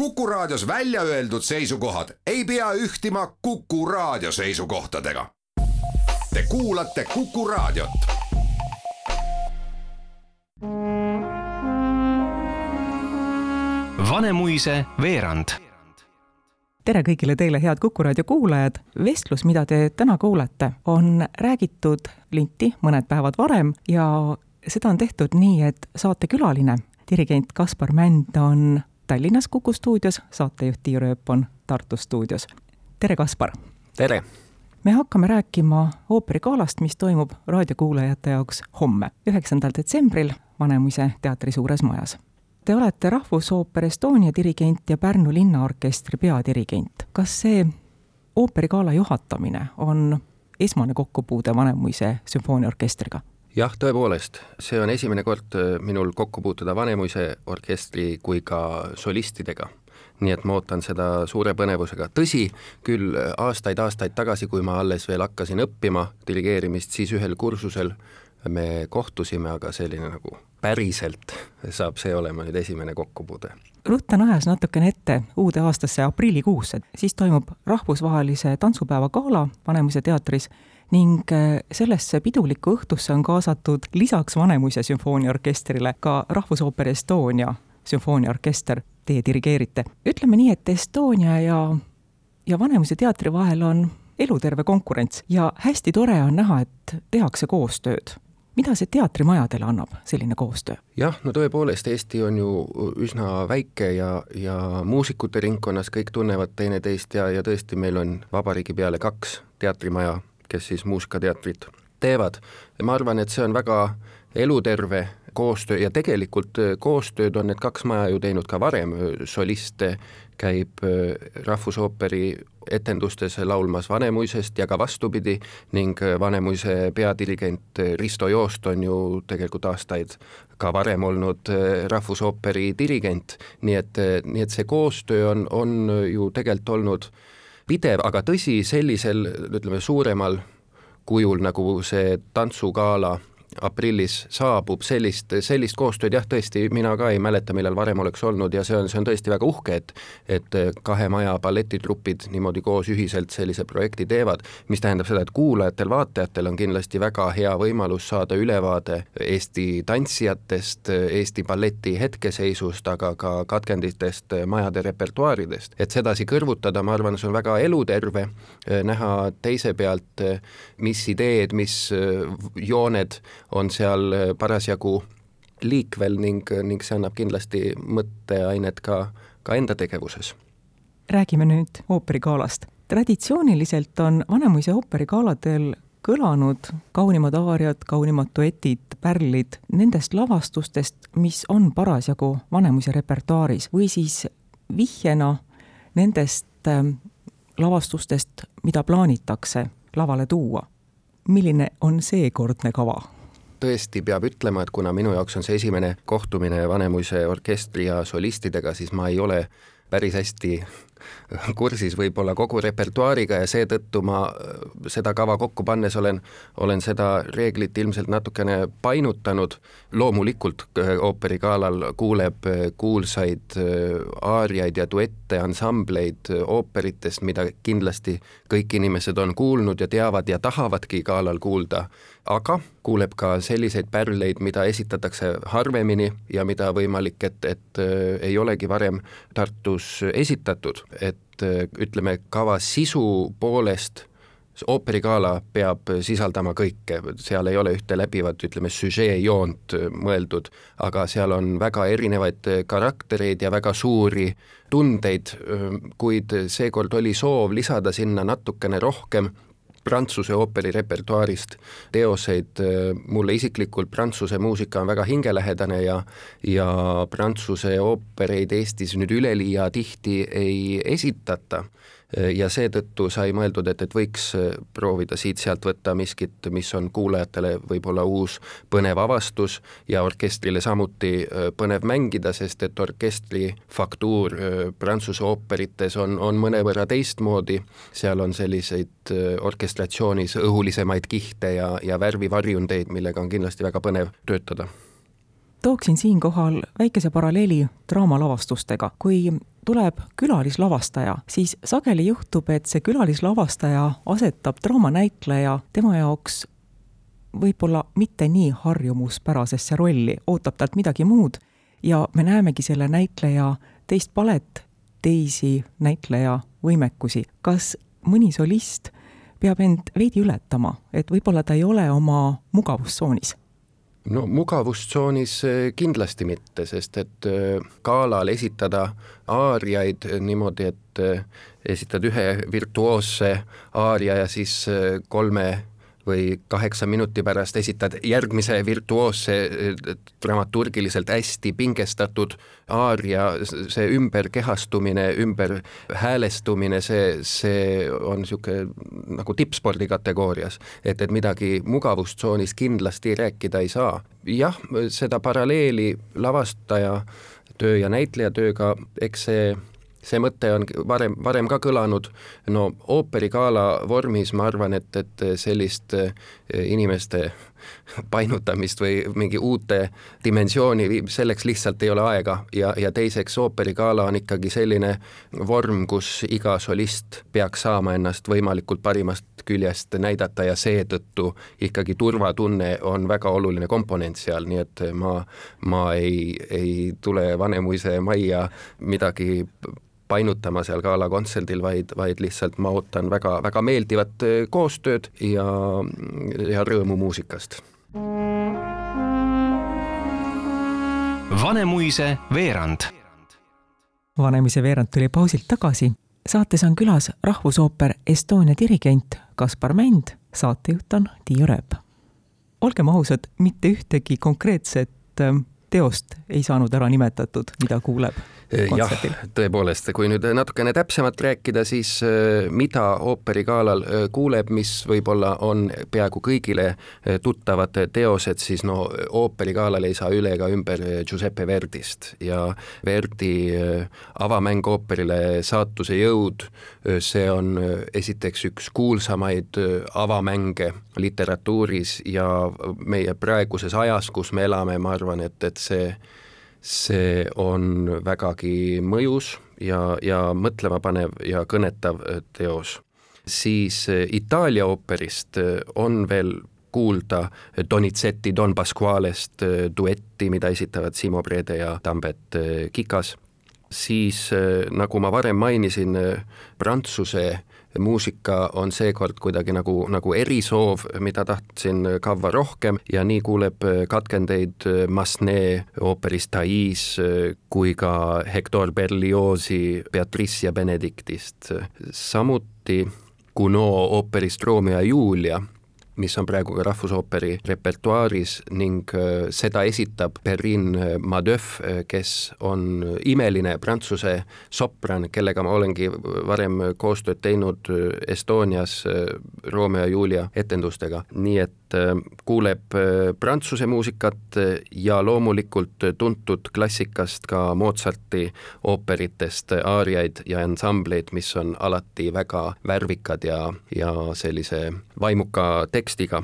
Kuku Raadios välja öeldud seisukohad ei pea ühtima Kuku Raadio seisukohtadega. Te kuulate Kuku Raadiot. Vanemuise veerand tere kõigile teile, head Kuku raadio kuulajad. vestlus, mida te täna kuulete, on räägitud linti mõned päevad varem ja seda on tehtud nii, et saatekülaline, dirigent Kaspar Mänd on Tallinnas Kuku stuudios, saatejuht Tiia Rööp on Tartu stuudios. tere, Kaspar! tere! me hakkame rääkima ooperigalast, mis toimub raadiokuulajate jaoks homme, üheksandal detsembril Vanemuise teatri suures majas. Te olete Rahvusooper Estonia dirigent ja Pärnu linnaorkestri peadirigent. kas see ooperigala juhatamine on esmane kokkupuude Vanemuise sümfooniaorkestriga? Jah, tõepoolest, see on esimene kord äh, minul kokku puutuda Vanemuise orkestri kui ka solistidega. nii et ma ootan seda suure põnevusega, tõsi, küll aastaid-aastaid tagasi, kui ma alles veel hakkasin õppima dirigeerimist, siis ühel kursusel me kohtusime, aga selline nagu päriselt saab see olema nüüd esimene kokkupuude. ruttan ajas natukene ette uude aastasse aprillikuusse, siis toimub rahvusvahelise tantsupäeva gala Vanemuise teatris ning äh, sellesse pidulikku õhtusse on kaasatud lisaks Vanemuise sümfooniaorkestrile ka Rahvusooper Estonia sümfooniaorkester, teie dirigeerite. ütleme nii, et Estonia ja, ja Vanemuise teatri vahel on eluterve konkurents ja hästi tore on näha, et tehakse koostööd mida see teatrimajadele annab, selline koostöö? jah, no tõepoolest, Eesti on ju üsna väike ja, ja muusikute ringkonnas kõik tunnevad teineteist ja, ja tõesti, meil on vabariigi peale kaks teatrimaja kes siis muusikateatrit teevad. ma arvan, et see on väga eluterve koostöö ja tegelikult äh, koostööd on need kaks maja ju teinud ka varem, soliste käib äh, Rahvusooperi etendustes laulmas Vanemuisest ja ka vastupidi ning äh, Vanemuise peadirigent Risto Joost on ju tegelikult aastaid ka varem olnud Rahvusooperi dirigent, nii et, nii et see koostöö on, on ju tegelikult olnud pidev, aga tõsi, sellisel ütleme, suuremal kujul, nagu see tantsugala aprillis saabub, sellist, sellist koostööd jah, tõesti, mina ka ei mäleta, millal varem oleks olnud ja see on, see on tõesti väga uhke, et et kahe maja balletitrupid niimoodi koos ühiselt sellise projekti teevad, mis tähendab seda, et kuulajatel-vaatajatel on kindlasti väga hea võimalus saada ülevaade Eesti tantsijatest, Eesti balleti hetkeseisust, aga ka katkenditest majade repertuaaridest. et sedasi kõrvutada, ma arvan, see on väga eluterve, näha teise pealt, mis ideed, mis jooned on seal äh, parasjagu liikvel ning, ning see annab kindlasti mõtteainet ka, ka enda tegevuses. räägime nüüd ooperigalast. traditsiooniliselt on Vanemuise ooperigaaladel kõlanud kaunimad aariad, kaunimad duetid, pärlid nendest lavastustest, mis on parasjagu Vanemuise repertuaaris või siis vihjena nendest ähm, lavastustest, mida plaanitakse lavale tuua. milline on seekordne kava? Tõesti peab ütlema, et kuna minu jaoks on see esimene kohtumine Vanemuise orkestri ja solistidega, siis ma ei ole päris hästi kursis võib-olla kogu repertuaariga ja seetõttu ma äh, seda kava kokku pannes olen, olen seda reeglit ilmselt natukene painutanud. loomulikult äh, ooperigalal kuuleb äh, kuulsaid aariaid ja duette, ansambleid ooperitest, mida kindlasti kõik inimesed on kuulnud ja teavad ja tahavadki galal kuulda, aga kuuleb ka selliseid pärleid, mida esitatakse harvemini ja mida võimalik, et, et ei olegi varem Tartus esitatud et äh, ütleme, kava sisu poolest ooperigala peab sisaldama kõike, seal ei ole ühte läbivat, ütleme, süžeejoont äh, mõeldud, aga seal on väga erinevaid äh, karaktereid ja väga suuri tundeid, kuid seekord oli soov lisada sinna natukene rohkem Prantsuse ooperi repertuaarist teoseid, mulle isiklikult Prantsuse muusika on väga hingelähedane ja ja Prantsuse oopereid Eestis nüüd üleliia tihti ei esitata ja seetõttu sai mõeldud, et, et võiks äh, proovida siit-sealt võtta miskit, mis on kuulajatele võib-olla uus põnev avastus ja orkestrile samuti äh, põnev mängida, sest et orkestri faktuur äh, Prantsuse ooperites on, on mõnevõrra teistmoodi, seal on selliseid orkestratsioonis õhulisemaid kihte ja, ja värvivarjundeid, millega on kindlasti väga põnev töötada tooksin siinkohal väikese paralleeli draamalavastustega. kui tuleb külalislavastaja, siis sageli juhtub, et see külalislavastaja asetab draamanäitleja tema jaoks võib-olla mitte nii harjumuspärasesse rolli, ootab talt midagi muud ja me näemegi selle näitleja teist palet, teisi näitleja võimekusi. kas mõni solist peab end veidi ületama, et võib-olla ta ei ole oma mugavustsoonis? No mugavustsoonis eh, kindlasti mitte, sest et eh, galal esitada aariaid niimoodi, et eh, esitad ühe virtuoosse aaria ja siis kolme või kaheksa minuti pärast esitad järgmise virtuoosse, dramaturgiliselt hästi pingestatud aaria, see ümberkehastumine, ümberhäälestumine, see, see on niisugune nagu tippspordi kategoorias. et, et midagi mugavustsoonis kindlasti rääkida ei saa. jah, seda paralleeli lavastaja töö ja näitleja tööga, eks see see mõte on varem, varem ka kõlanud, no ooperigala vormis ma arvan, et, et sellist eh, inimeste painutamist või mingi uute dimensiooni, selleks lihtsalt ei ole aega. Ja, ja teiseks ooperigala on ikkagi selline vorm, kus iga solist peaks saama ennast võimalikult parimast küljest näidata ja seetõttu ikkagi turvatunne on väga oluline komponent seal, nii et ma, ma ei, ei tule Vanemuise majja midagi painutama seal galakontserdil, vaid, vaid lihtsalt ma ootan väga, väga meeldivat äh, koostööd ja, ja rõõmu muusikast. Vanemuise veerand. Vanemuise veerand tuli pausilt tagasi. saates on külas Rahvusooper Estonia dirigent Kaspar Mänd, saatejuht on Tiiu Rööp. olgem ausad, mitte ühtegi konkreetset äh, teost ei saanud ära nimetatud, mida kuuleb jah, tõepoolest, kui nüüd natukene täpsemalt rääkida, siis äh, mida ooperigalal äh, kuuleb, mis võib-olla on peaaegu kõigile äh, tuttavad teosed, siis no ooperigalal ei saa üle ega ümber Giuseppe Verdist. Ja Verdi avamäng ooperile Saatuse jõud, see on esiteks üks kuulsamaid avamänge literatuuris ja meie praeguses ajas, kus me elame, ma arvan, et, et see see on vägagi mõjus ja, ja mõtlemapanev ja kõnetav äh, teos. siis äh, Itaalia ooperist äh, on veel kuulda Donizetti Don Pasqualest duetti, mida esitavad Simo Brede ja Tambet Kikas, siis nagu ma varem mainisin, Prantsuse muusika on seekord kuidagi nagu, nagu erisoov, mida tahtsin kavva rohkem ja nii kuuleb katkendeid Masne ooperist Thais kui ka Hector Berliozi Beatrice ja Benediktist. samuti Gounod ooperist Romeo ja Julia mis on praegu ka Rahvusooperi repertuaaris ning äh, seda esitab Perrin Madeuf, äh, kes on imeline prantsuse sopran, kellega ma olengi varem koostööd teinud äh, Estonias Romeo ja Julia etendustega, nii et kuuleb prantsuse muusikat ja loomulikult tuntud klassikast ka Mozarti ooperitest aariaid ja ansambleid, mis on alati väga värvikad ja, ja sellise vaimuka tekstiga, tekstiga.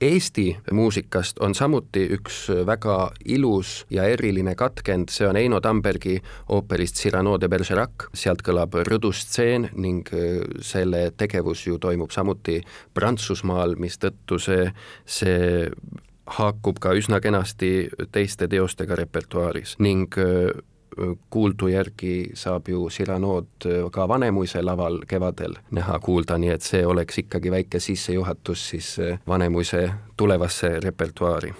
Eesti muusikast on samuti üks väga ilus ja eriline katkend, see on Eino Tambergi ooperist Cyrano de Bergerac, sealt kõlab rõdustseen ning äh, selle tegevus ju toimub samuti Prantsusmaal, mistõttu see, see haakub ka üsna kenasti teiste teostega repertuaaris ning äh, kuuldu järgi saab ju Cyranood ka Vanemuise laval kevadel näha-kuulda, nii et see oleks ikkagi väike sissejuhatus siis Vanemuise tulevasse repertuaari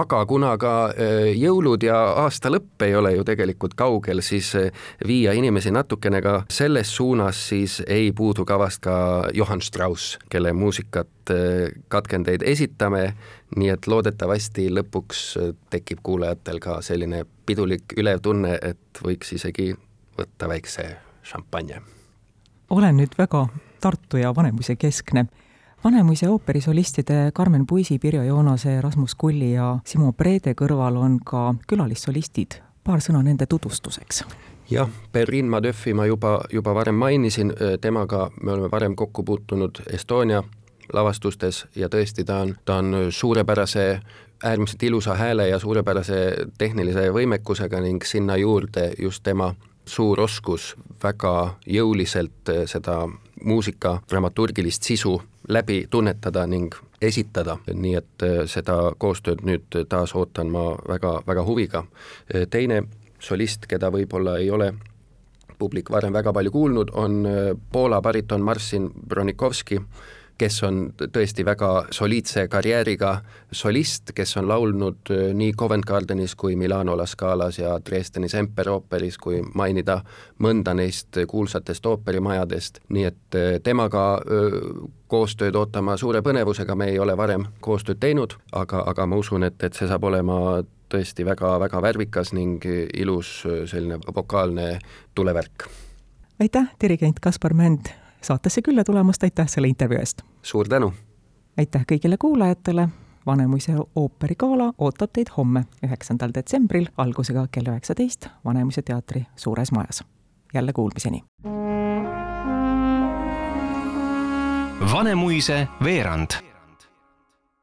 aga kuna ka äh, jõulud ja aasta lõpp ei ole ju tegelikult kaugel, siis äh, viia inimesi natukene ka selles suunas, siis ei puudu kavast ka Johann Strauss, kelle muusikat äh, katkendeid esitame, nii et loodetavasti lõpuks tekib kuulajatel ka selline pidulik ülev tunne, et võiks isegi võtta väikse šampanje. olen nüüd väga Tartu ja Vanemuise keskne Vanemuise ooperisolistide Karmen Puisi, Pirjo Joonase, Rasmus Kulli ja Simo Preede kõrval on ka külalissolistid. paar sõna nende tutvustuseks jah, Perrin Madöffi ma juba, juba varem mainisin, temaga me oleme varem kokku puutunud Estonia lavastustes ja tõesti, ta on, ta on suurepärase äärmiselt ilusa hääle ja suurepärase tehnilise võimekusega ning sinna juurde just tema suur oskus väga jõuliselt seda muusika dramaturgilist sisu läbi tunnetada ning esitada, nii et seda koostööd nüüd taas ootan ma väga, väga huviga. teine solist, keda võib-olla ei ole publik varem väga palju kuulnud, on Poola bariton Marcin Bronikovski, kes on tõesti väga soliidse karjääriga solist, kes on laulnud äh, nii Covent Gardenis kui Milano La Scalas ja Dresdeni Semperoperis, kui mainida mõnda neist kuulsatest ooperimajadest, nii et äh, temaga äh, koostööd ootama suure põnevusega, me ei ole varem koostööd teinud, aga, aga ma usun, et, et see saab olema tõesti väga-väga värvikas ning ilus selline vokaalne tulevärk. aitäh, dirigent Kaspar Mänd saatesse külla tulemast, aitäh selle intervjuu eest! suur tänu! aitäh kõigile kuulajatele, Vanemuise ooperigala ootab teid homme, üheksandal detsembril algusega kell üheksateist Vanemuise teatri suures majas. jälle kuulmiseni! Vanemuise veerand